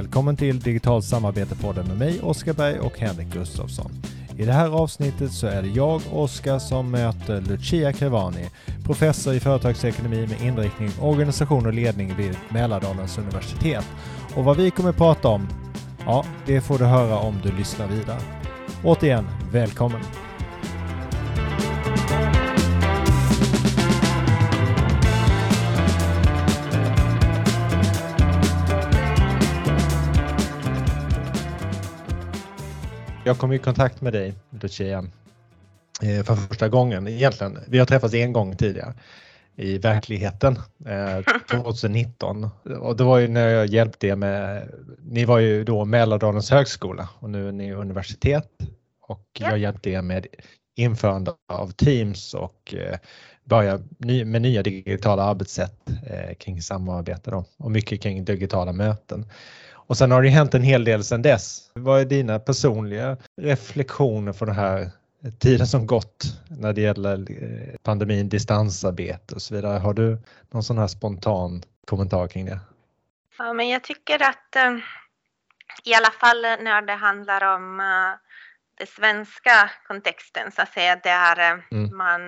Välkommen till Digitalt samarbete-podden med mig, Oskar Berg och Henrik Gustafsson. I det här avsnittet så är det jag, Oskar, som möter Lucia Crevani, professor i företagsekonomi med inriktning organisation och ledning vid Mälardalens universitet. Och vad vi kommer prata om, ja, det får du höra om du lyssnar vidare. Återigen, välkommen! Jag kom i kontakt med dig, Lucia, eh, för första gången egentligen. Vi har träffats en gång tidigare i verkligheten 2019 eh, och det var ju när jag hjälpte er med, ni var ju då Mälardalens högskola och nu är ni universitet och jag hjälpte er med införande av Teams och eh, börja med nya digitala arbetssätt kring samarbete då, och mycket kring digitala möten. Och sen har det hänt en hel del sedan dess. Vad är dina personliga reflektioner från den här tiden som gått när det gäller eh, pandemin, distansarbete och så vidare? Har du någon sån här spontan kommentar kring det? Ja, men jag tycker att eh, i alla fall när det handlar om uh, den svenska kontexten så att säga där mm. man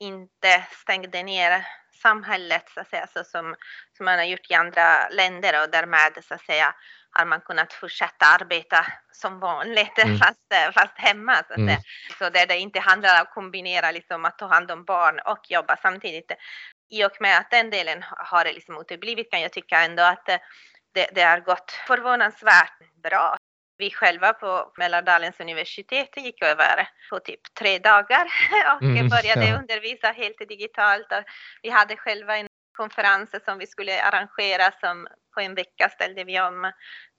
inte stängde ner samhället så att säga, så som, som man har gjort i andra länder och därmed så att säga har man kunnat fortsätta arbeta som vanligt mm. fast, fast hemma. Så, att mm. så där det inte handlar om att kombinera liksom att ta hand om barn och jobba samtidigt. I och med att den delen har det liksom uteblivit kan jag tycka ändå att det, det har gått förvånansvärt bra. Vi själva på Mälardalens universitet gick över på typ tre dagar och mm, började ja. undervisa helt digitalt. Vi hade själva en konferens som vi skulle arrangera som på en vecka ställde vi om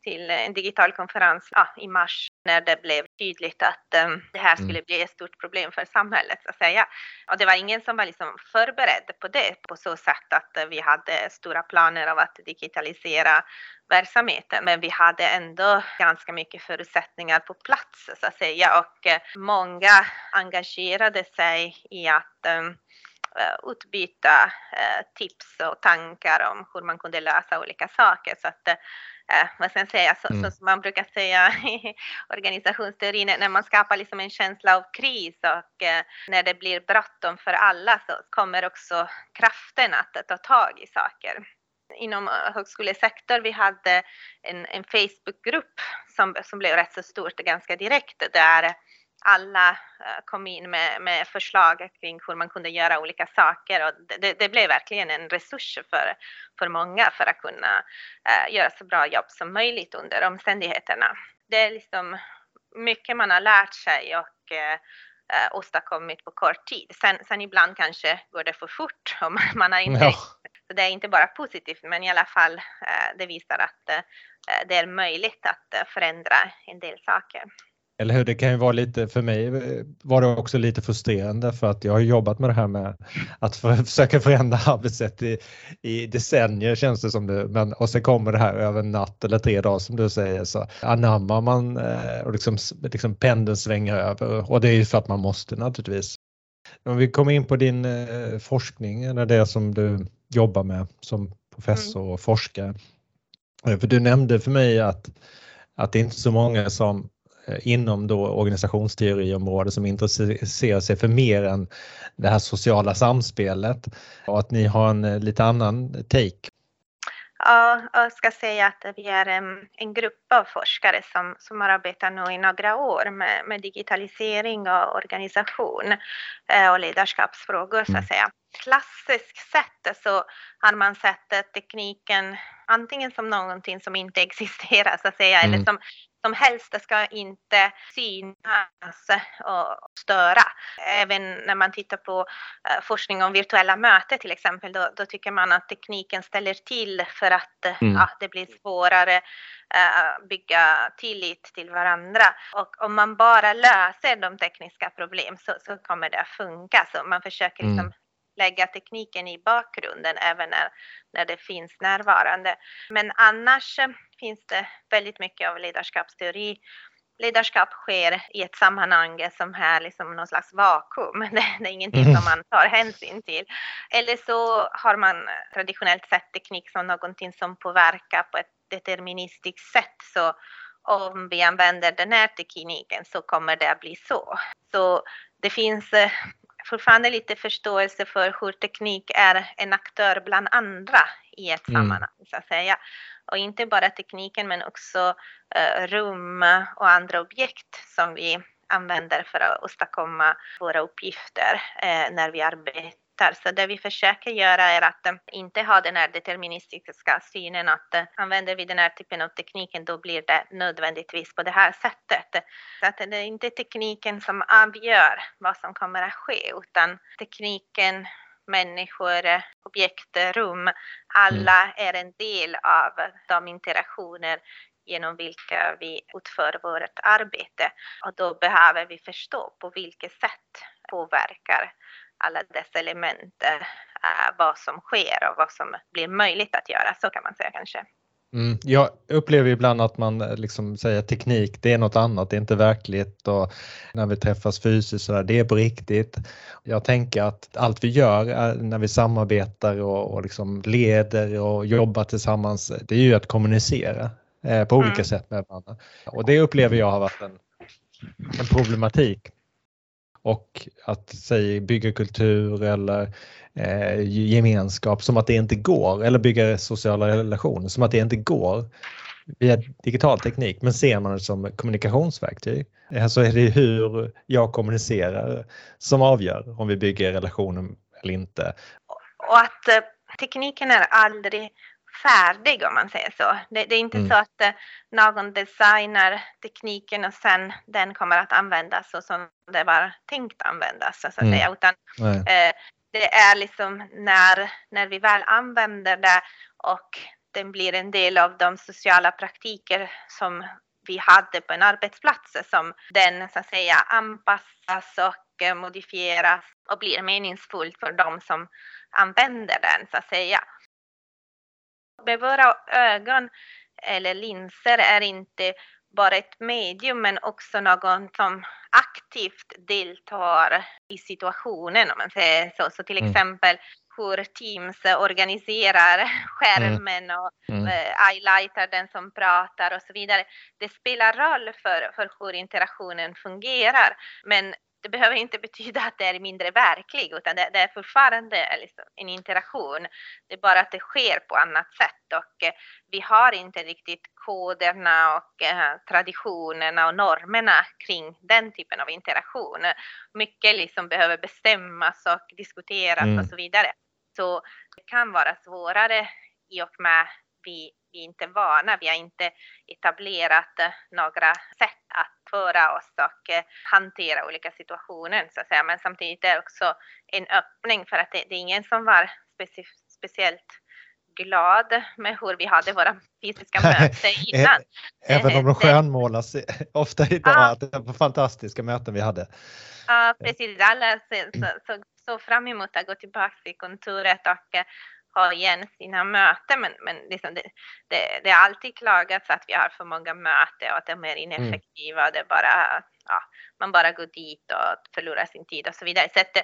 till en digital konferens ja, i mars när det blev tydligt att um, det här skulle mm. bli ett stort problem för samhället. Så att säga. Och det var ingen som var liksom förberedd på det på så sätt att uh, vi hade stora planer av att digitalisera verksamheten, men vi hade ändå ganska mycket förutsättningar på plats så att säga och uh, många engagerade sig i att um, utbyta tips och tankar om hur man kunde lösa olika saker. Så att eh, vad ska jag säga, så, mm. så, som man brukar säga i organisationsteorin, när man skapar liksom en känsla av kris och eh, när det blir bråttom för alla så kommer också kraften att ta tag i saker. Inom högskolesektorn vi hade en, en Facebookgrupp som, som blev rätt så stort ganska direkt där alla eh, kom in med, med, förslag kring hur man kunde göra olika saker och det, det blev verkligen en resurs för, för många för att kunna uh, göra så bra jobb som möjligt under omständigheterna. Det är liksom mycket man har lärt sig och uh, åstadkommit på kort tid. Sen, sen ibland kanske går det för fort och man, har inte ja. Så det är inte bara positivt, men i alla fall uh, det visar att det är möjligt att förändra en del saker. Eller hur, det kan ju vara lite, för mig eh, var det också lite frustrerande för att jag har jobbat med det här med att för, försöka förändra arbetssätt i, i decennier känns det som det, men och sen kommer det här över en natt eller tre dagar som du säger så anammar man eh, och liksom, liksom pendeln svänger över och det är ju för att man måste naturligtvis. Om vi kommer in på din eh, forskning eller det som du jobbar med som professor och forskare. För du nämnde för mig att, att det är inte så många som inom då organisationsteoriområdet som intresserar sig för mer än det här sociala samspelet och att ni har en eh, lite annan take. Ja, jag ska säga att vi är en, en grupp av forskare som, som har arbetat nu i några år med, med digitalisering och organisation eh, och ledarskapsfrågor så att mm. säga. Klassiskt sett så har man sett tekniken antingen som någonting som inte existerar så att säga mm. eller som som helst, det ska inte synas och störa. Även när man tittar på eh, forskning om virtuella möten till exempel, då, då tycker man att tekniken ställer till för att eh, mm. ja, det blir svårare uh, bygga tillit till varandra. Och om man bara löser de tekniska problem så, så kommer det att funka. Så man försöker liksom mm lägga tekniken i bakgrunden även när, när det finns närvarande. Men annars finns det väldigt mycket av ledarskapsteori ledarskap sker i ett sammanhang som är liksom någon slags vakuum. Det, det är ingenting mm. som man tar hänsyn till. Eller så har man traditionellt sett teknik som någonting som påverkar på ett deterministiskt sätt så om vi använder den här tekniken så kommer det att bli så. Så det finns eh, fortfarande lite förståelse för hur teknik är en aktör bland andra i ett mm. sammanhang så att säga. Och inte bara tekniken men också uh, rum och andra objekt som vi använder för att åstadkomma våra uppgifter uh, när vi arbetar hittar. Så det vi försöker göra är att eh, inte ha den här deterministiska synen att eh, använder vi den här typen av tekniken då blir det nödvändigtvis på det här sättet. Så att det är inte tekniken som avgör vad som kommer att ske utan tekniken människor, objekt, rum, alla mm. är en del av de interaktioner genom vilka vi utför vårt arbete. Och då behöver vi förstå på vilket sätt påverkar alla dessa element, äh, vad som sker och vad som blir möjligt att göra, så kan man säga kanske. Mm, jag upplever ibland att man eh, liksom säger teknik, det är något annat, det är inte verkligt och när vi träffas fysiskt så där, det är på riktigt. Jag tänker att allt vi gör när vi samarbetar och, och liksom leder och jobbar tillsammans, det är ju att kommunicera eh, på olika mm. sätt med varandra. Och det upplever jag har varit en, en problematik och att säg, bygga kultur eller eh, gemenskap som att det inte går eller bygga sociala relationer som att det inte går via digital teknik men ser man det som kommunikationsverktyg. Så är det hur jag kommunicerar som avgör om vi bygger relationer eller inte. Och att eh, tekniken är aldrig färdig om man säger så. Det, det är inte mm. så att eh, någon designar tekniken och sen den kommer att användas så som det var tänkt användas så att mm. säga, utan eh, det är liksom när, när vi väl använder det och den blir en del av de sociala praktiker som vi hade på en arbetsplats som den så att säga anpassas och eh, modifieras och blir meningsfullt för de som använder den så att säga med våra ögon eller linser är inte bara ett medium men också någon som aktivt deltar i situationen om man säger så. Så till mm. exempel hur Teams organiserar skärmen och mm. mm. highlightar den som pratar och så vidare. Det spelar roll för, för hur interaktionen fungerar. Men det behöver inte betyda att det är mindre verklig utan det, det är fortfarande liksom en interaktion. Det är bara att det sker på annat sätt och eh, vi har inte riktigt koderna och eh, traditionerna och normerna kring den typen av interaktion. Mycket liksom behöver bestämmas och diskuteras mm. och så vidare. Så det kan vara svårare i och med vi vi är inte vana, vi har inte etablerat några sätt att föra oss och eh, hantera olika situationer så att säga. Men samtidigt är det också en öppning för att det, det är ingen som var speci speciellt glad med hur vi hade våra fysiska möten innan. Även om de skönmålas ofta idag, ja. att det var fantastiska möten vi hade. Ja, precis. Alla såg så fram emot att gå tillbaka till kontoret och eh, ha igen sina möten men, men liksom det, det, det är alltid klagats att vi har för många möten och att de är mm. ineffektiva och det bara, ja, man bara går dit och förlorar sin tid och så vidare. Så det,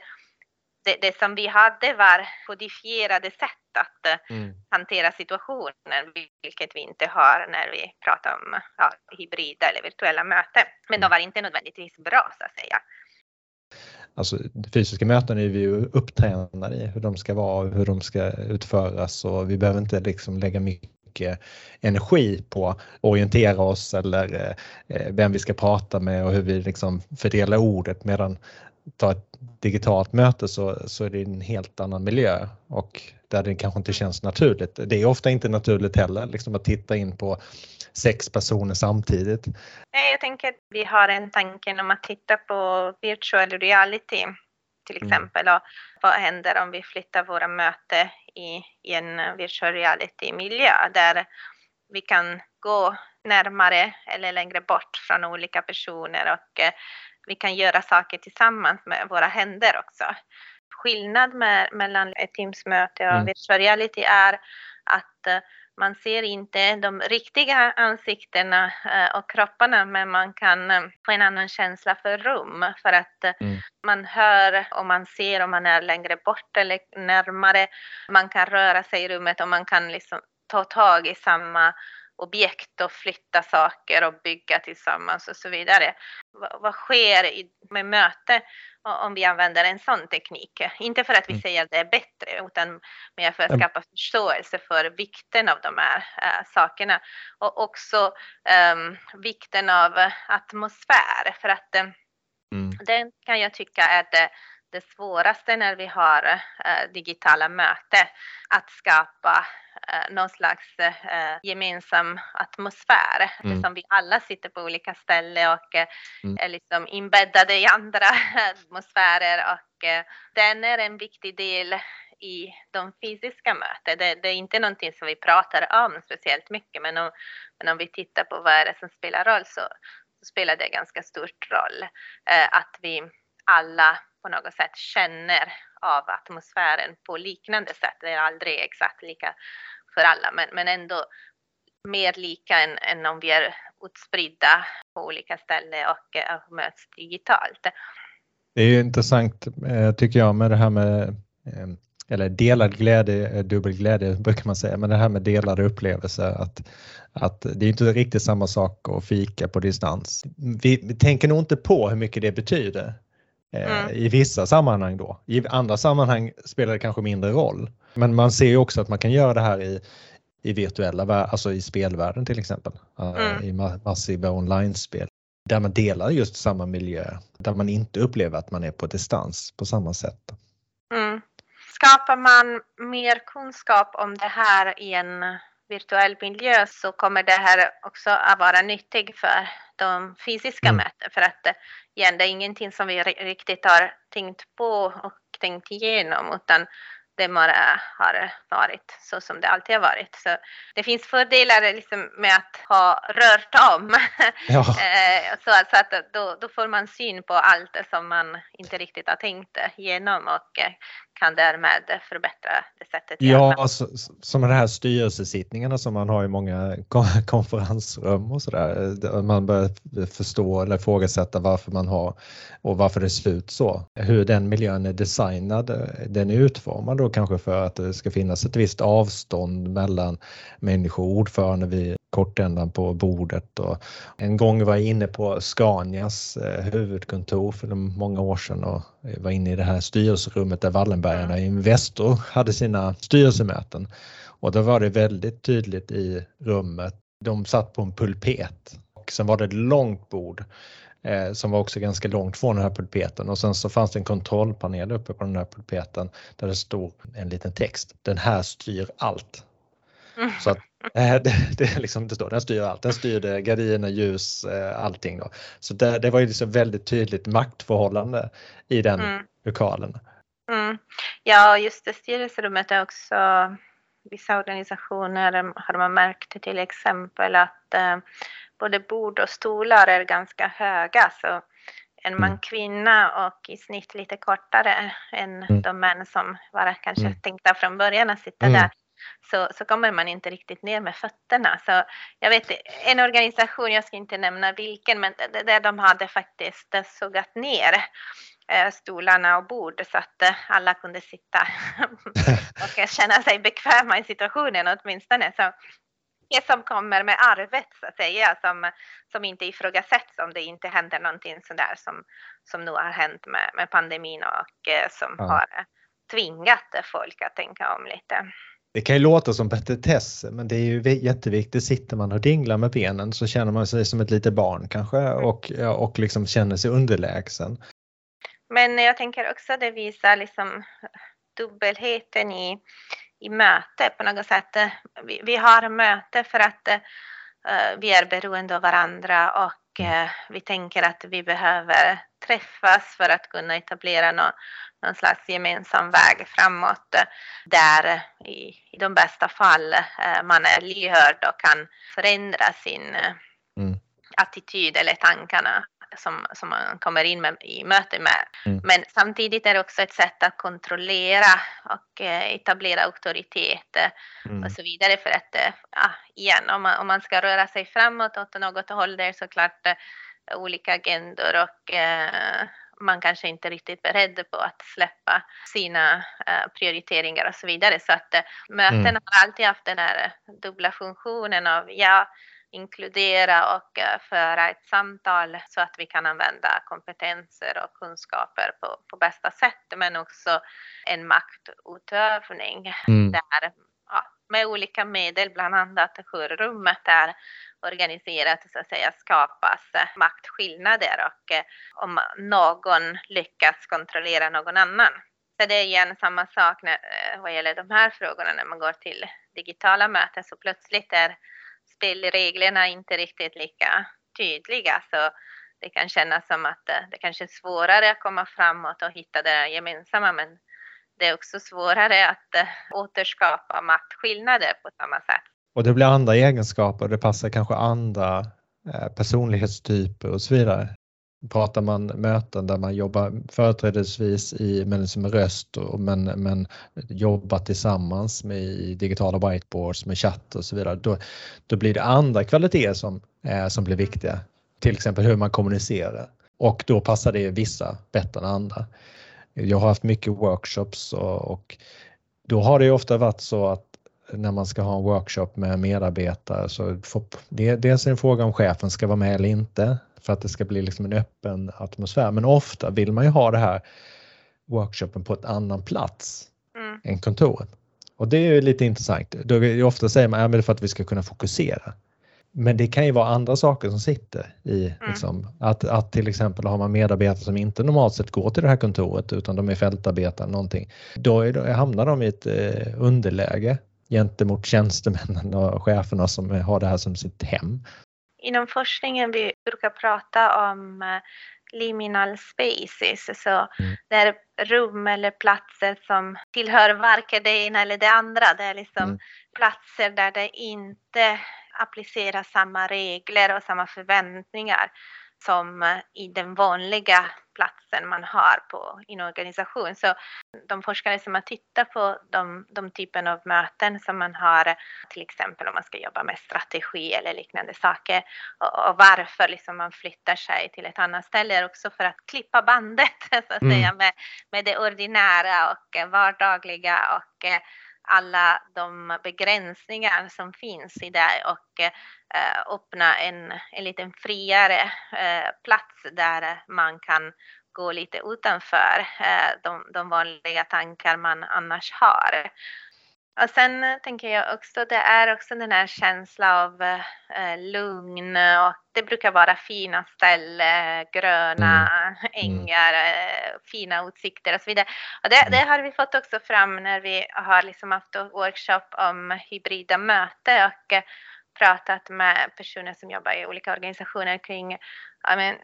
det, det, som vi hade var kodifierade sätt att mm. hantera situationen, vilket vi inte har när vi pratar om ja, hybrida eller virtuella möten. Men de mm. var inte nödvändigtvis bra så att säga. Alltså fysiska möten är vi ju upptränade i hur de ska vara, och hur de ska utföras och vi behöver inte liksom lägga mycket energi på att orientera oss eller eh, vem vi ska prata med och hur vi liksom fördelar ordet. Medan ta ett digitalt möte så, så är det en helt annan miljö och där det kanske inte känns naturligt. Det är ofta inte naturligt heller liksom att titta in på sex personer samtidigt. Nej, jag tänker att vi har en tanke om att titta på virtual reality till mm. exempel. Mm. Och vad händer om vi flyttar våra möten i, i en virtual reality-miljö där vi kan gå närmare eller längre bort från olika personer och eh, vi kan göra saker tillsammans med våra händer också. Skillnad med, mellan ett Teams-möte och mm. virtual reality är att eh, man ser inte de riktiga ansiktena eh, och kropparna men man kan eh, få en annan känsla för rum för att mm. man hör och man ser om man är längre bort eller närmare. Man kan röra sig i rummet och man kan liksom ta tag i samma objekt och flytta saker och bygga tillsammans och så vidare. Vad, vad sker i, med möte om vi använder en sån teknik? Inte för att vi mm. säger att det är bättre utan mer för att skapa förståelse för vikten av de här äh, sakerna och också ähm, vikten av atmosfär för att äh, mm. den kan jag tycka är det det svåraste när vi har äh, digitala möten, att skapa någon slags äh, gemensam atmosfär mm. eftersom vi alla sitter på olika ställen och mm. är liksom inbäddade i andra atmosfärer och den är en viktig del i de fysiska mötena. Det, det, är inte någonting som vi pratar om speciellt mycket men om, men om vi tittar på vad är det som spelar roll så, så spelar det ganska stort roll att vi alla på något sätt känner av atmosfären på liknande sätt. Det är aldrig exakt lika för alla, men, men ändå mer lika än, än om vi är utspridda på olika ställen och, eh, och möts digitalt. Det är intressant eh, tycker jag med det här med eh, eller delad glädje, dubbel glädje brukar man säga, men det här med delade upplevelser att, att det är inte riktigt samma sak att fika på distans. Vi, vi tänker nog inte på hur mycket det betyder mm. i vissa sammanhang då. I andra sammanhang spelar det kanske mindre roll. Men man ser ju också att man kan göra det här i, i virtuella, alltså i spelvärlden till exempel, eh, mm. i massiva online-spel där man delar just samma miljö, där man inte upplever att man är på distans på samma sätt. Mm. Skapar man mer kunskap om det här i en virtuell miljö så kommer det här också att vara nyttigt för de fysiska mm. möten för att igen, det är ingenting som vi riktigt har tänkt på och tänkt igenom utan det bara har varit så som det alltid har varit. Så det finns fördelar liksom med att ha rört om. Ja. Eh, så, att då, då, får man syn på allt som man inte riktigt har tänkt igenom och eh, kan därmed förbättra det sättet. Ja, alltså, som de här styrelsesittningarna som man har i många konferensrum och sådär. Man börjar förstå eller ifrågasätta varför man har och varför det ser ut så. Hur den miljön är designad, den är utformad då kanske för att det ska finnas ett visst avstånd mellan människor och ordförande vid kortändan på bordet. Och en gång var jag inne på Scanias eh, huvudkontor för många år sedan och var inne i det här styrelserummet där Wallenbergarna Investor hade sina styrelsemöten. Och då var det väldigt tydligt i rummet. De satt på en pulpet och sen var det ett långt bord eh, som var också ganska långt från den här pulpeten och sen så fanns det en kontrollpanel uppe på den här pulpeten där det stod en liten text. Den här styr allt. Mm. Så att det, det, liksom, det står, den styr allt. Den styrde gardiner, ljus, eh, allting. Då. Så det, det var ju liksom väldigt tydligt maktförhållande i den mm. lokalen. Mm. Ja, just det styrelserummet är också vissa organisationer har man märkt till exempel att eh, både bord och stolar är ganska höga. Så en man mm. kvinna och i snitt lite kortare än mm. de män som var kanske mm. tänkta från början att sitta mm. där så, så kommer man inte riktigt ner med fötterna. Så jag vet en organisation, jag ska inte nämna vilken, men där de hade faktiskt sågat ner eh, stolarna och bord så att eh, alla kunde sitta och känna sig bekväma i situationen åtminstone. Så det som kommer med arvet så att säga, som, som inte ifrågasätts om det inte händer någonting sådär som, som nu har hänt med, med pandemin och eh, som ja. har tvingat folk att tänka om lite. Det kan ju låta som petitess, men det är ju jätteviktigt. Sitter man och dinglar med benen så känner man sig som ett litet barn kanske mm. och, och liksom känner sig underlägsen. Men jag tänker också att det visar liksom dubbelheten i, i möte på något sätt. Vi, vi har möte för att uh, vi är beroende av varandra och uh, vi tänker att vi behöver träffas för att kunna etablera någon, någon slags gemensam väg framåt där i, i de bästa fall eh, man är lyhörd och kan förändra sin eh, mm. attityd eller tankarna som, som man kommer in med, i möte med. Mm. Men samtidigt är det också ett sätt att kontrollera och eh, etablera auktoritet mm. och så vidare för att, ja, igen, om man, om man ska röra sig framåt åt något håll där såklart olika agendor och, man kanske inte är riktigt beredd på att släppa sina uh, prioriteringar och så vidare. Så att uh, möten mm. har alltid haft den här dubbla funktionen av ja, inkludera och uh, föra ett samtal så att vi kan använda kompetenser och kunskaper på, på bästa sätt, men också en maktutövning mm. där ja, med olika medel, bland annat hur rummet är organiserat så att säga skapas maktskillnader och eh, om någon lyckas kontrollera någon annan. Så det är igen samma sak när, eh, vad gäller de här frågorna när man går till digitala möten så plötsligt är spelreglerna inte riktigt lika tydliga så det kan kännas som att eh, det kanske är svårare att komma framåt och hitta det gemensamma men det är också svårare att eh, återskapa maktskillnader på samma sätt. Och det blir andra egenskaper, det passar kanske andra eh, personlighetstyper och så vidare. Pratar man möten där man jobbar företrädesvis i, med, röst och, men, men jobbar tillsammans med digitala whiteboards med chatt och så vidare, då, då blir det andra kvaliteter som, eh, som blir viktiga. Till exempel hur man kommunicerar och då passar det vissa bättre än andra. Jag har haft mycket workshops och, och då har det ofta varit så att när man ska ha en workshop med medarbetare så får, det, dels är det en fråga om chefen ska vara med eller inte för att det ska bli liksom en öppen atmosfär. Men ofta vill man ju ha det här workshopen på ett annan plats mm. än kontoret. Och det är ju lite intressant. Då ofta säger man att ja, för att vi ska kunna fokusera. Men det kan ju vara andra saker som sitter i, mm. liksom, att, att till exempel har man medarbetare som inte normalt sett går till det här kontoret utan de är fältarbetare någonting. Då, är, då hamnar de i ett eh, underläge gentemot tjänstemännen och cheferna som har det här som sitt hem. Inom forskningen vi brukar prata om eh, liminal spaces, så mm. det är rum eller platser som tillhör varken det ena eller det andra. Det är liksom mm. platser där det inte appliceras samma regler och samma förväntningar som eh, i den vanliga platsen man har på en organisation. Så de forskare som har tittat på de, de typen av möten som man har, till exempel om man ska jobba med strategi eller liknande saker och, och varför liksom man flyttar sig till ett annat ställe är också för att klippa bandet så att mm. säga med, med det ordinära och vardagliga och eh, alla de begränsningar som finns i det och eh, öppna en, en lite friare eh, plats där man kan gå lite utanför eh, de, de vanliga tankar man annars har. Och sen tänker jag också, det är också den här känslan av eh, lugn och det brukar vara fina ställen, gröna mm. mm. ängar, eh, fina utsikter och så vidare. Och det, det, har vi fått också fram när vi har liksom haft workshop om hybrida möten och eh, pratat med personer som jobbar i olika organisationer kring ja, men,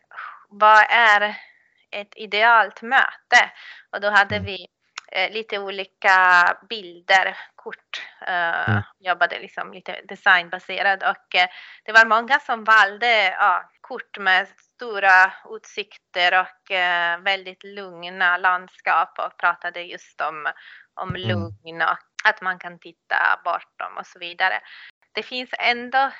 vad är ett idealt möte? Och då hade mm. vi eh, lite olika bilder, kort, eh, mm. jobbade liksom lite designbaserad och eh, det var många som valde ja, kort med stora utsikter och eh, väldigt lugna landskap och pratade just om, om mm. lugn och att man kan titta bortom och så vidare. Det finns ändå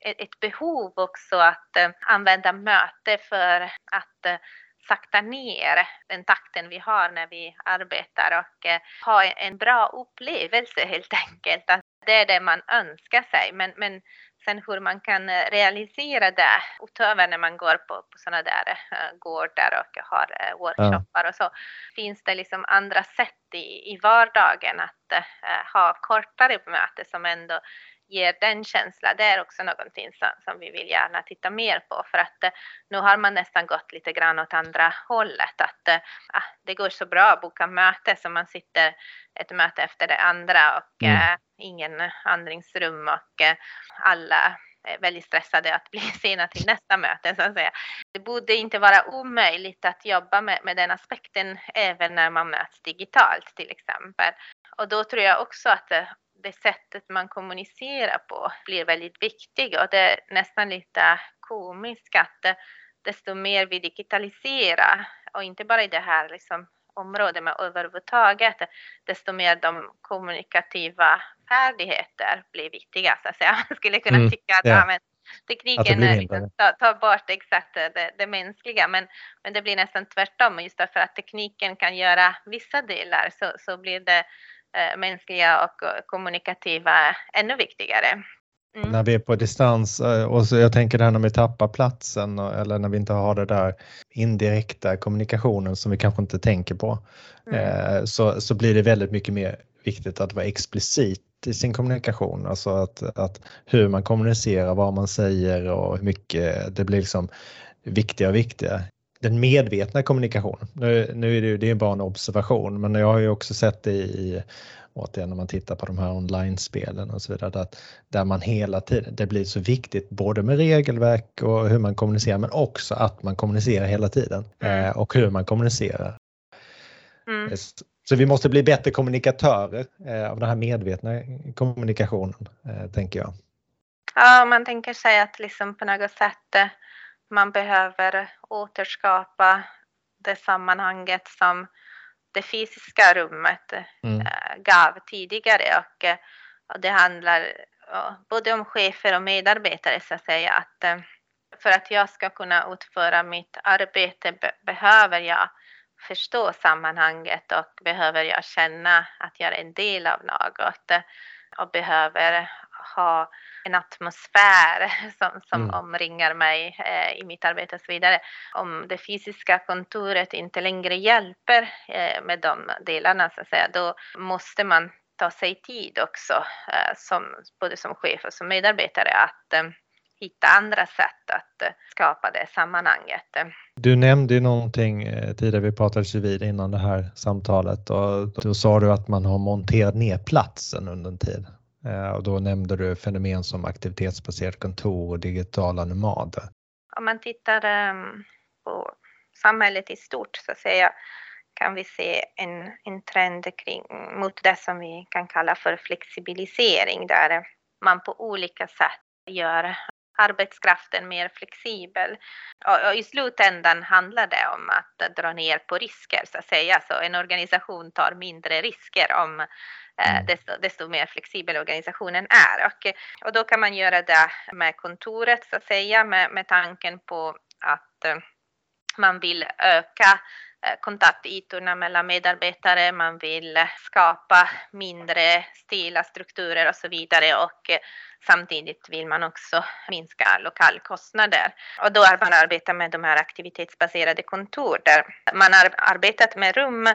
ett behov också att använda möte för att sakta ner den takten vi har när vi arbetar och eh, ha en bra upplevelse helt enkelt. Att det är det man önskar sig. Men, men sen hur man kan eh, realisera det utöver när man går på, på sådana där uh, gårdar och har workshoppar och så. Finns det liksom andra sätt i, i vardagen att ha kortare möten som ändå ger den känslan, det är också någonting som, som vi vill gärna titta mer på för att eh, nu har man nästan gått lite grann åt andra hållet att eh, ah, det går så bra att boka möte så man sitter ett möte efter det andra och mm. eh, ingen andningsrum och eh, alla är väldigt stressade att bli sena till nästa möte så att säga. Det borde inte vara omöjligt att jobba med, med den aspekten även när man möts digitalt till exempel. Och då tror jag också att eh, det sättet man kommunicerar på blir väldigt viktigt och det är nästan lite komiskt att desto mer vi digitaliserar och inte bara i det här liksom området men överhuvudtaget desto mer de kommunikativa färdigheter blir viktiga så att säga. Man skulle kunna mm, tycka att ja, men tekniken liksom, tar, tar bort exakt det, det, mänskliga, men, men det blir nästan tvärtom. Just därför att tekniken kan göra vissa delar så, så blir det mänskliga och kommunikativa ännu viktigare. Mm. När vi är på distans eh, och så jag tänker det här när vi tappar platsen eller när vi inte har det där indirekta kommunikationen som vi kanske inte tänker på. Mm. Eh, så, så blir det väldigt mycket mer viktigt att vara explicit i sin kommunikation, alltså att, att hur man kommunicerar, vad man säger och hur mycket det blir liksom viktigare och viktigare. Den medvetna kommunikationen, nu, nu är det, det är bara en observation, men jag har ju också sett det i återigen när man tittar på de här online-spelen och så vidare, att där man hela tiden, det blir så viktigt både med regelverk och hur man kommunicerar men också att man kommunicerar hela tiden mm. och hur man kommunicerar. Mm. Eh, så vi måste bli bättre kommunikatörer eh, av den här medvetna kommunikationen, tänker jag. Ja, man tänker sig att liksom på något sätt man behöver återskapa det sammanhanget som det fysiska rummet mm. Eh, gav tidigare och, eh, och det handlar både om chefer och medarbetare så att säga att eh, för att jag ska kunna utföra mitt arbete behöver jag förstå sammanhanget och behöver jag känna att jag är en del av något och behöver ha en atmosfär som, som mm. omringar mig eh, i mitt arbete och så vidare. Om det fysiska kontoret inte längre hjälper eh, med de delarna så att säga, då måste man ta sig tid också, eh, som, både som chef och som medarbetare, att eh, hitta andra sätt att eh, skapa det sammanhanget. Du nämnde ju någonting eh, tidigare, vi pratade vid innan det här samtalet och då sa du att man har monterat ner platsen under en tid. Eh, och då nämnde du fenomen som aktivitetsbaserat kontor och digitala nomader. Om man tittar ehm, på samhället i stort så säga kan vi se en, en trend kring, mot det som vi kan kalla för flexibilisering där man på olika sätt gör arbetskraften mer flexibel. Och, i slutändan handlar det om att dra ner på risker så att säga, så en organisation tar mindre risker om mm. desto, desto mer flexibel organisationen är. Och, och då kan man göra det med kontoret så att säga med, med tanken på att eh, man vill öka Eh, kontaktytorna mellan medarbetare, man vill skapa mindre stela strukturer och så vidare och eh, samtidigt vill man också minska lokalkostnader. Och då har man arbetat med de här aktivitetsbaserade kontor där man har arbetat med rum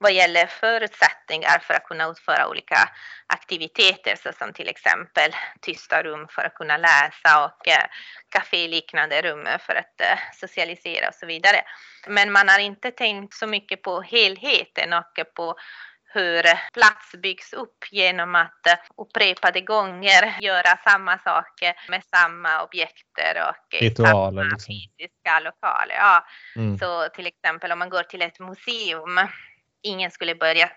vad gäller förutsättningar för att kunna utföra olika aktiviteter såsom till exempel tysta rum för att kunna läsa och eh, kaféliknande rum för att eh, socialisera och så vidare. Men man har inte tänkt så mycket på helheten och på hur plats byggs upp genom att eh, upprepade gånger göra samma saker med samma objekter och Ritualer, samma liksom. fysiska lokaler. Ja. Mm. Så till exempel om man går till ett museum ingen skulle börja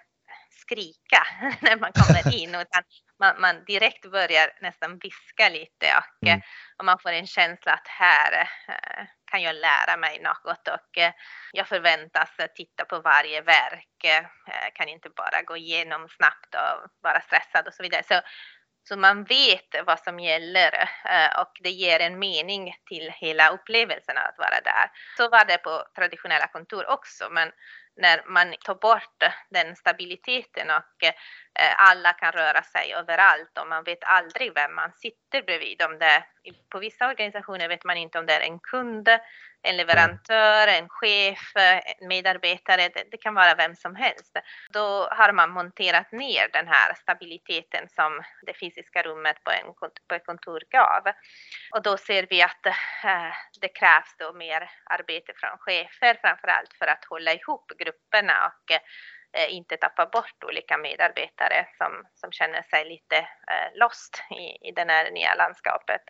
skrika när man kommer in utan man, man direkt börjar nästan viska lite och, mm. och, man får en känsla att här äh, kan jag lära mig något och äh, jag förväntas titta på varje verk, äh, kan inte bara gå igenom snabbt och vara stressad och så vidare. Så, så man vet vad som gäller och det ger en mening till hela upplevelsen att vara där. Så var det på traditionella kontor också, men när man tar bort den stabiliteten och eh, alla kan röra sig överallt och man vet aldrig vem man sitter bredvid. Om det, på vissa organisationer vet man inte om det är en kund, en leverantör, en chef, en medarbetare, det, det, kan vara vem som helst. Då har man monterat ner den här stabiliteten som det fysiska rummet på, en, på ett kontor gav. Och då ser vi att äh, det krävs då mer arbete från chefer framför allt för att hålla ihop grupperna och äh, inte tappa bort olika medarbetare som, som känner sig lite äh, lost i, i det här nya landskapet.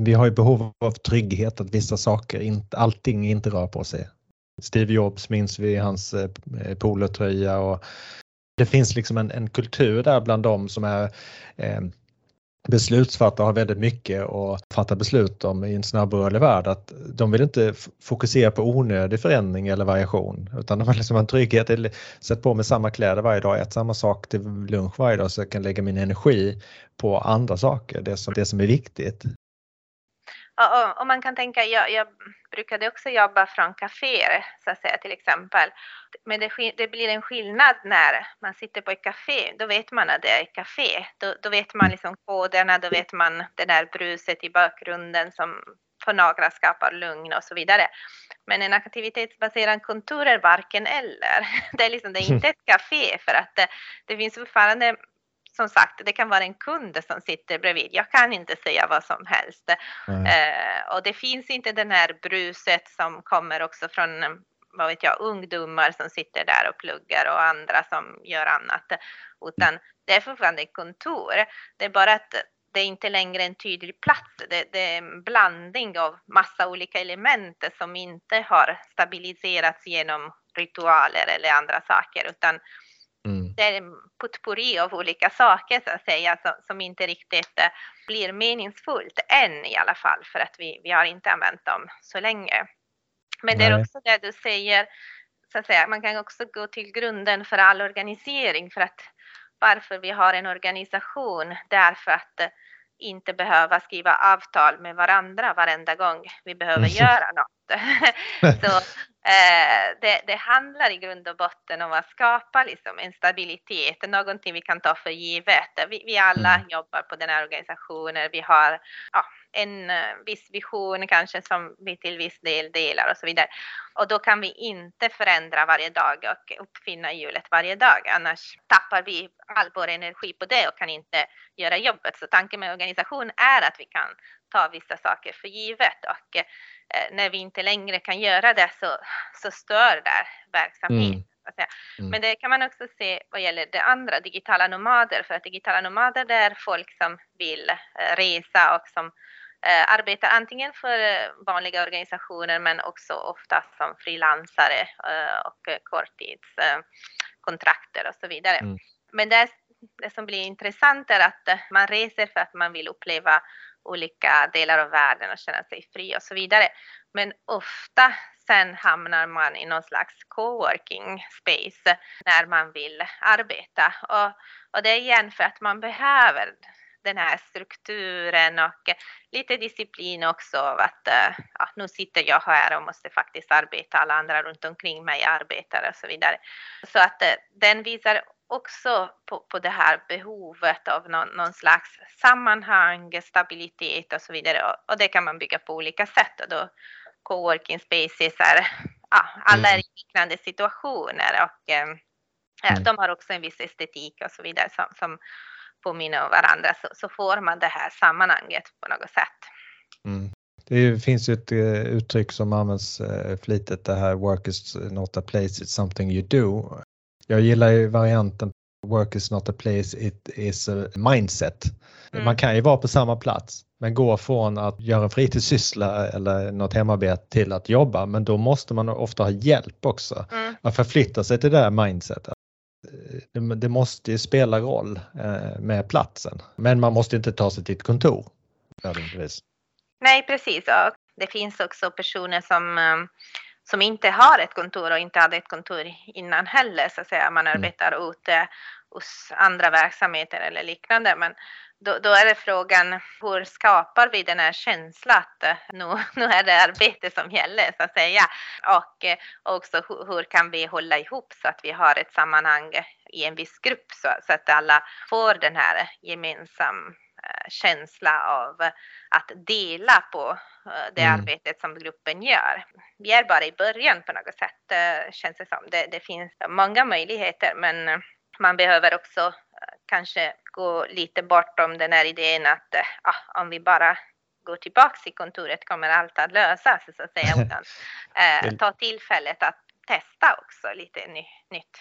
Vi har ju behov av trygghet, att vissa saker, inte, allting inte rör på sig. Steve Jobs minns vi hans eh, polotröja och det finns liksom en, en, kultur där bland dem som är eh, beslutsfattare har väldigt mycket att fatta beslut om i en snabbrörlig värld. Att de vill inte fokusera på onödig förändring eller variation utan de har liksom en trygghet. Sätt på mig samma kläder varje dag, ät samma sak till lunch varje dag så jag kan lägga min energi på andra saker, det som, det som är viktigt och, och, man kan tänka, jag, jag brukade också jobba från kaféer, så att säga till exempel. Men det, det, blir en skillnad när man sitter på ett café, då vet man att det är ett café. Då, då vet man liksom koderna, då vet man det där bruset i bakgrunden som för några skapar lugn och så vidare. Men en aktivitetsbaserad kontor är varken eller. Det är, liksom, det är inte ett café för att det, det finns fortfarande som sagt, det kan vara en kund som sitter bredvid. Jag kan inte säga vad som helst. Eh, och det finns inte den här bruset som kommer också från vad vet jag, ungdomar som sitter där och pluggar och andra som gör annat. Utan det är fortfarande kontor. Det är bara att det är inte längre en tydlig plats. Det, det, är en blandning av massa olika element som inte har stabiliserats genom ritualer eller andra saker utan det är en potpourri av olika saker så att säga som, som, inte riktigt eh, blir meningsfullt än i alla fall för att vi, vi har inte använt dem så länge. Men Nej. det är också det du säger, så att säga, man kan också gå till grunden för all organisering för att varför vi har en organisation därför att eh, inte behöva skriva avtal med varandra varenda gång vi behöver göra något. så eh, det, det, handlar i grund och botten om att skapa liksom en stabilitet, någonting vi kan ta för givet. Vi, vi alla mm. jobbar på den här organisationen, vi har ja, en uh, viss vision kanske som vi till viss del delar och så vidare. Och då kan vi inte förändra varje dag och uppfinna hjulet varje dag, annars tappar vi all vår energi på det och kan inte göra jobbet. Så tanken med organisation är att vi kan ta vissa saker för givet och eh, när vi inte längre kan göra det så, så stör det verksamheten. Mm. Mm. Men det kan man också se vad gäller det andra, digitala nomader, för att digitala nomader det är folk som vill eh, resa och som eh, arbetar antingen för eh, vanliga organisationer men också ofta som frilansare och korttidskontrakter och så vidare. Mm. Men det, det som blir intressant är att man reser för att man vill uppleva olika delar av världen och känna sig fri och så vidare. Men ofta sen hamnar man i någon slags coworking space när man vill arbeta. Och, och det är igen för att man behöver den här strukturen och lite disciplin också av att ja, nu sitter jag här och måste faktiskt arbeta, alla andra runt omkring mig arbetar och så vidare. Så att den visar också på, på det här behovet av någon, någon, slags sammanhang, stabilitet och så vidare. Och, och, det kan man bygga på olika sätt. Och då coworking spaces är, ja, alla är i mm. liknande situationer och eh, mm. de har också en viss estetik och så vidare som, som påminner om varandra så, så får man det här sammanhanget på något sätt. Mm. Det finns ju ett uh, uttryck som används uh, flitigt det här work is not a place, it's something you do. Jag gillar ju varianten work is not a place, it is a mindset. Mm. Man kan ju vara på samma plats men gå från att göra en fritidssyssla eller något hemarbete till att jobba men då måste man ofta ha hjälp också mm. att förflytta sig till det här mindsetet. Det, det måste ju spela roll eh, med platsen men man måste inte ta sig till ett kontor. Nej precis och det finns också personer som eh, som inte har ett kontor och inte hade ett kontor innan heller så att säga. Man mm. arbetar ute hos andra verksamheter eller liknande. Men då, då, är det frågan hur skapar vi den här känslan att eh, nu, nu är det arbete som gäller så att säga. Och eh, också hur, hur, kan vi hålla ihop så att vi har ett sammanhang i en viss grupp så, så att alla får den här gemensam Eh, känsla av att dela på det mm. arbetet som gruppen gör. Vi är bara i början på något sätt känns det som. Det, det finns många möjligheter men man behöver också kanske gå lite bortom den här idén att ah, om vi bara går tillbaka till kontoret kommer allt att lösas så att säga. Utan, eh, ta tillfället att testa också lite ny, nytt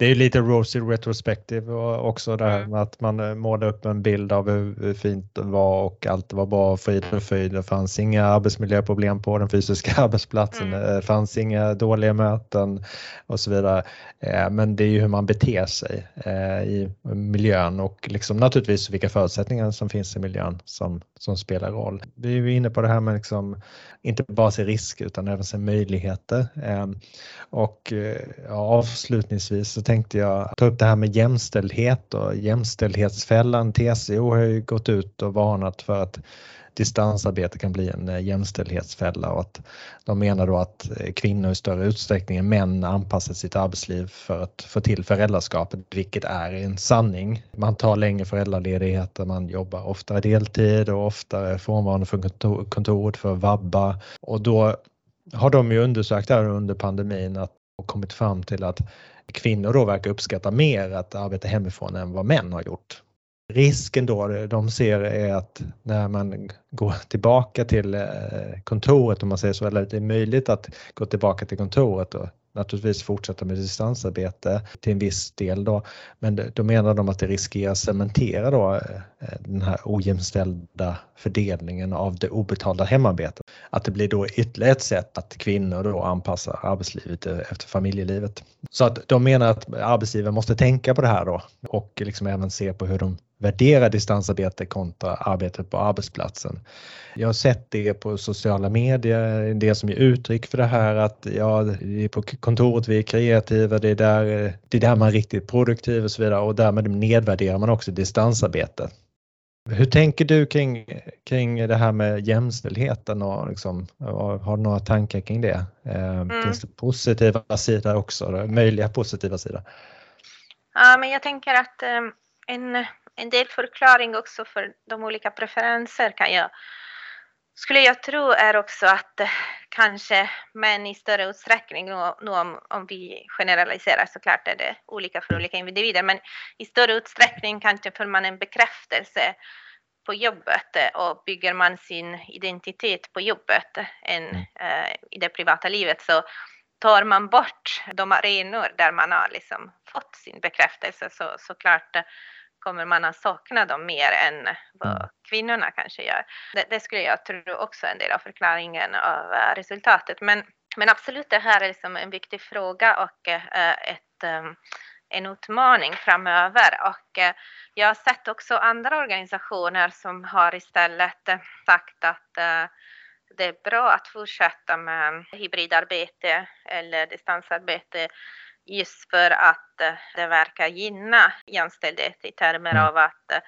det är lite rosy retrospective också det här mm. med att man eh, målar upp en bild av hur fint det var och allt var bra, frid och fröjd. Det fanns inga arbetsmiljöproblem på den fysiska arbetsplatsen. Mm. Det fanns inga dåliga möten och så vidare. Eh, men det är ju hur man beter sig eh, i miljön och liksom naturligtvis vilka förutsättningar som finns i miljön som, som spelar roll. Vi är inne på det här med liksom inte bara se risker utan även se möjligheter. Och ja, avslutningsvis så tänkte jag ta upp det här med jämställdhet och jämställdhetsfällan. TCO har ju gått ut och varnat för att distansarbete kan bli en eh, jämställdhetsfälla och att de menar då att eh, kvinnor i större utsträckning än män anpassar sitt arbetsliv för att få till föräldraskapet, vilket är en sanning. Man tar längre föräldraledigheter, man jobbar oftare deltid och oftare frånvarande från kontoret för att vabba och då har de ju undersökt här under pandemin att och kommit fram till att kvinnor då verkar uppskatta mer att arbeta hemifrån än vad män har gjort. Risken då de ser är att när man går tillbaka till eh, kontoret om man säger så, eller det är möjligt att gå tillbaka till kontoret och naturligtvis fortsätta med distansarbete till en viss del då. Men då menar de att det riskerar att cementera då eh, den här ojämställda fördelningen av det obetalda hemarbetet. Att det blir då ytterligare ett sätt att kvinnor då anpassar arbetslivet efter familjelivet. Så att de menar att arbetsgivaren måste tänka på det här då och liksom även se på hur de värdera distansarbete kontra arbetet på arbetsplatsen. Jag har sett det på sociala medier, del som ger uttryck för det här att ja, det på kontoret vi är kreativa, det är där, det är där man är riktigt produktiv och så vidare och därmed nedvärderar man också distansarbete. Hur tänker du kring, kring det här med jämställdheten och liksom, har du några tankar kring det? Eh, mm. Finns det positiva sidor också, möjliga positiva sidor? Ja, men jag tänker att eh, en en del förklaring också för de olika preferenser kan jag skulle jag tro är också att eh, kanske män i större utsträckning, nu om, om vi generaliserar såklart är det olika för olika individer, men i större utsträckning kanske får man en bekräftelse på jobbet och bygger man sin identitet på jobbet än mm. eh, i det privata livet så tar man bort de arenor där man har liksom fått sin bekräftelse så såklart kommer man att sakna dem mer än vad mm. kvinnorna kanske gör. Det, det skulle jag tro också är en del av förklaringen av uh, resultatet. Men, men absolut, det här är liksom en viktig fråga och uh, ett, um, en utmaning framöver. Och jag har sett också andra organisationer som har istället sagt att det är bra att fortsätta med hybridarbete eller distansarbete just för att eh, det verkar gynna jämställdhet i termer mm. av att eh,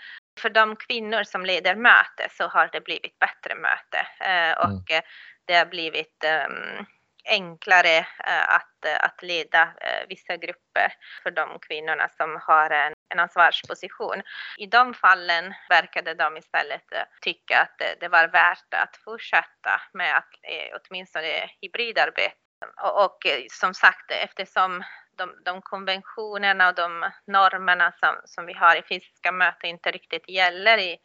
för de kvinnor som leder möte så har det blivit bättre möte eh, och mm. det har blivit ehm, enklare att, att leda vissa grupper för de kvinnorna som har en, en ansvarsposition. I de fallen verkade de istället tycka att det, det var värt att fortsätta med att åtminstone hybridarbete. Och, och som sagt, eftersom de, de konventionerna och de normerna som, som vi har i fysiska möten inte riktigt gäller i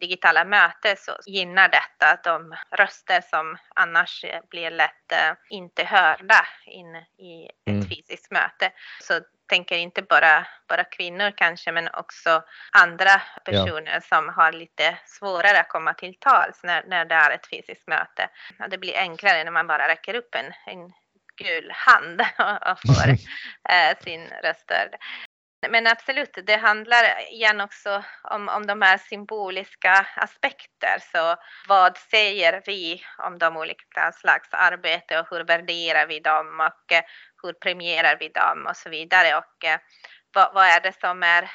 digitala möten så gynnar detta de röster som annars blir lätt eh, inte hörda in i ett mm. fysiskt möte. Så tänker inte bara, bara kvinnor kanske men också andra personer ja. som har lite svårare att komma till tals när, när det är ett fysiskt möte. Det blir enklare när man bara räcker upp en, en gul hand och får eh, sin röst Men absolut, det handlar igen också om, om de här symboliska aspekter. Så vad säger vi om de olika slags arbete och hur värderar vi dem och eh, hur premierar vi dem och så vidare. Och eh, vad, vad är det som är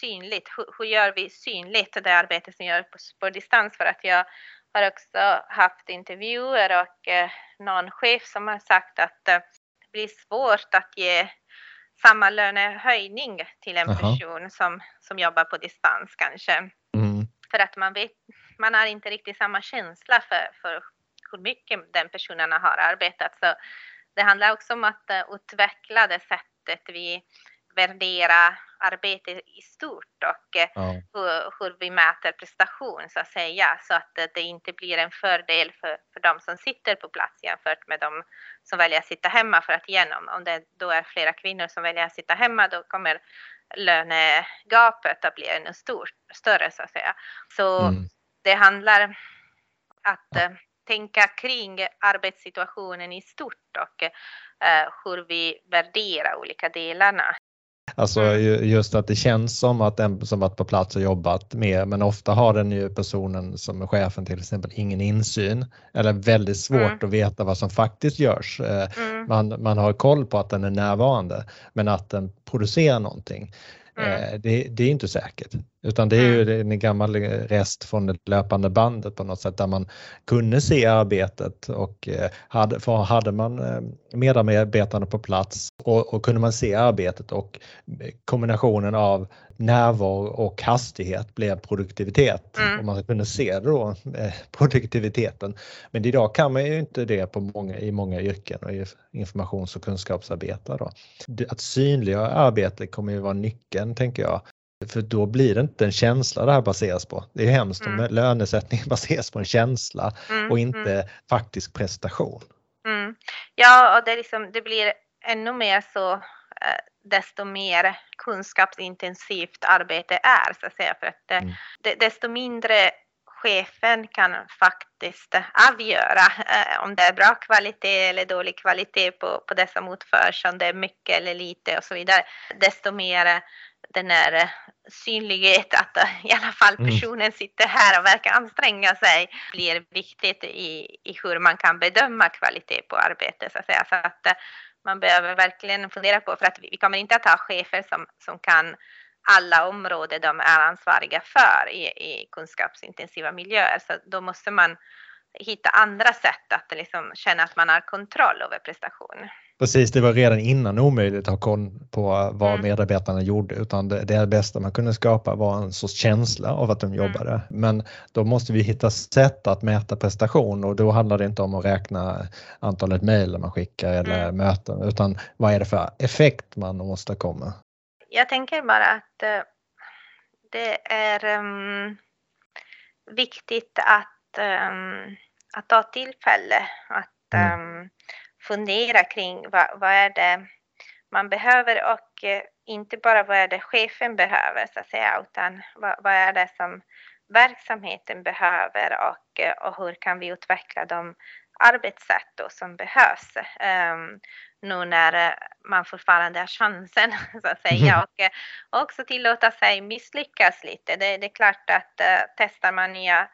synligt? Hur, hur, gör vi synligt det arbete som görs på, på distans? För att jag har också haft intervjuer och eh, någon chef som har sagt att eh, det blir svårt att ge samma lönehöjning till en Aha. person som, som jobbar på distans kanske. Mm. För att man vet, man har inte riktigt samma känsla för, för hur mycket den personen har arbetat. Så det handlar också om att uh, utveckla det sättet vi värdera arbete i stort och eh, ja. hur, hur, vi mäter prestation så att säga så att det inte blir en fördel för, för de som sitter på plats jämfört med de som väljer att sitta hemma för att igenom. Om det då är flera kvinnor som väljer att sitta hemma då kommer lönegapet att bli ännu stor, större så att säga. Så mm. det handlar att ja. Eh, tänka kring arbetssituationen i stort och hur vi värderar olika delarna Alltså mm. just att det känns som att den som varit på plats och jobbat mer men ofta har den ju personen som är chefen till exempel ingen insyn eller väldigt svårt mm. att veta vad som faktiskt görs. Eh, mm. Man, man har koll på att den är närvarande men att den producerar någonting. Mm. Det, det, är inte säkert, utan det är ju mm. en gammal rest från det löpande bandet på något sätt där man kunde se arbetet och hade, för hade man medarbetarna på plats och, och kunde man se arbetet och kombinationen av närvaro och hastighet blev produktivitet mm. och man kunde se då produktiviteten. Men idag kan man ju inte det på många, i många yrken och i informations och kunskapsarbetare. Då. Att synliggöra arbete kommer ju vara nyckeln tänker jag. För då blir det inte en känsla det här baseras på. Det är hemskt mm. om lönesättning baseras på en känsla mm, och inte mm. faktisk prestation. Mm. Ja, och det, liksom, det blir ännu mer så eh, desto mer kunskapsintensivt arbete är så att säga. För att mm. desto mindre chefen kan faktiskt avgöra eh, om det är bra kvalitet eller dålig kvalitet på, på det som utförs, om det är mycket eller lite och så vidare. Desto mer den här synlighet att i alla fall mm. personen sitter här och verkar anstränga sig blir viktigt i, i hur man kan bedöma kvalitet på arbetet så att säga. Så att eh, man behöver verkligen fundera på, för att vi kommer inte att ha chefer som, som kan alla områden de är ansvariga för i, i kunskapsintensiva miljöer. Så då måste man hitta andra sätt att liksom känna att man har kontroll över prestationen. Precis, det var redan innan omöjligt att ha koll på vad mm. medarbetarna gjorde utan det, det bästa man kunde skapa var en sorts känsla av att de mm. jobbade. Mm. Men då måste vi hitta sätt att mäta prestation och då handlar det inte om att räkna antalet mejl man skickar eller mm. möten utan vad är det för effekt man åstadkommer jag tänker bara att uh, det är um, viktigt att, um, att ta tillfälle att um, fundera kring vad, vad är det man behöver och uh, inte bara vad är det chefen behöver så att säga utan vad, vad är det som verksamheten behöver och, uh, och hur kan vi utveckla de arbetssätt då som behövs. Um, nu när eh, man fortfarande har chansen så att säga och eh, också tillåta sig misslyckas lite. Det, det är klart att uh, testar man nya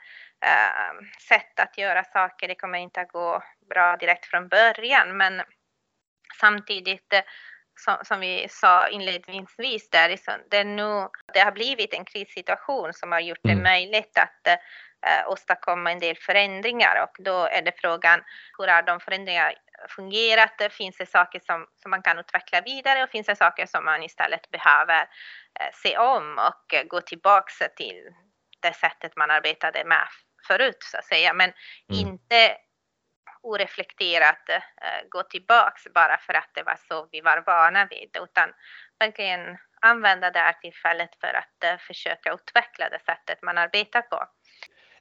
sätt att göra saker, det kommer inte att gå bra direkt från början men samtidigt uh, som, som, vi sa inledningsvis där, det, är nu, det har blivit en krissituation som har gjort det mm. möjligt att eh, åstadkomma en del förändringar och då är det frågan hur har de förändringarna fungerat? Finns det saker som, som man kan utveckla vidare och finns det saker som man istället behöver eh, se om och eh, gå tillbaks till det sättet man arbetade med förut så att säga, men mm. inte oreflekterat eh, gå tillbaks bara för att det var så vi var vana vid, utan verkligen använda det här tillfället för att eh, försöka utveckla det sättet man arbetar på.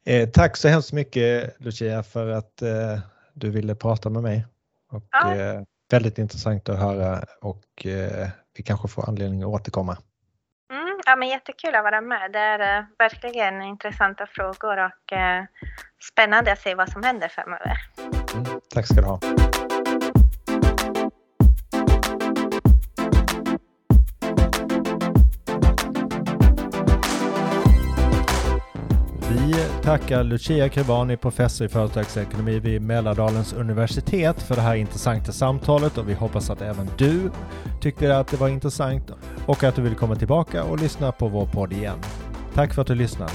Eh, tack så hemskt mycket Lucia för att eh, du ville prata med mig. Och, ja. eh, väldigt intressant att höra och eh, vi kanske får anledning att återkomma. Ja, men jättekul att vara med. Det är eh, verkligen intressanta frågor och eh, spännande att se vad som händer framöver. Mm, tack ska du ha. Vi tackar Lucia Crevani, professor i företagsekonomi vid Mälardalens universitet för det här intressanta samtalet och vi hoppas att även du tyckte att det var intressant och att du vill komma tillbaka och lyssna på vår podd igen. Tack för att du lyssnade.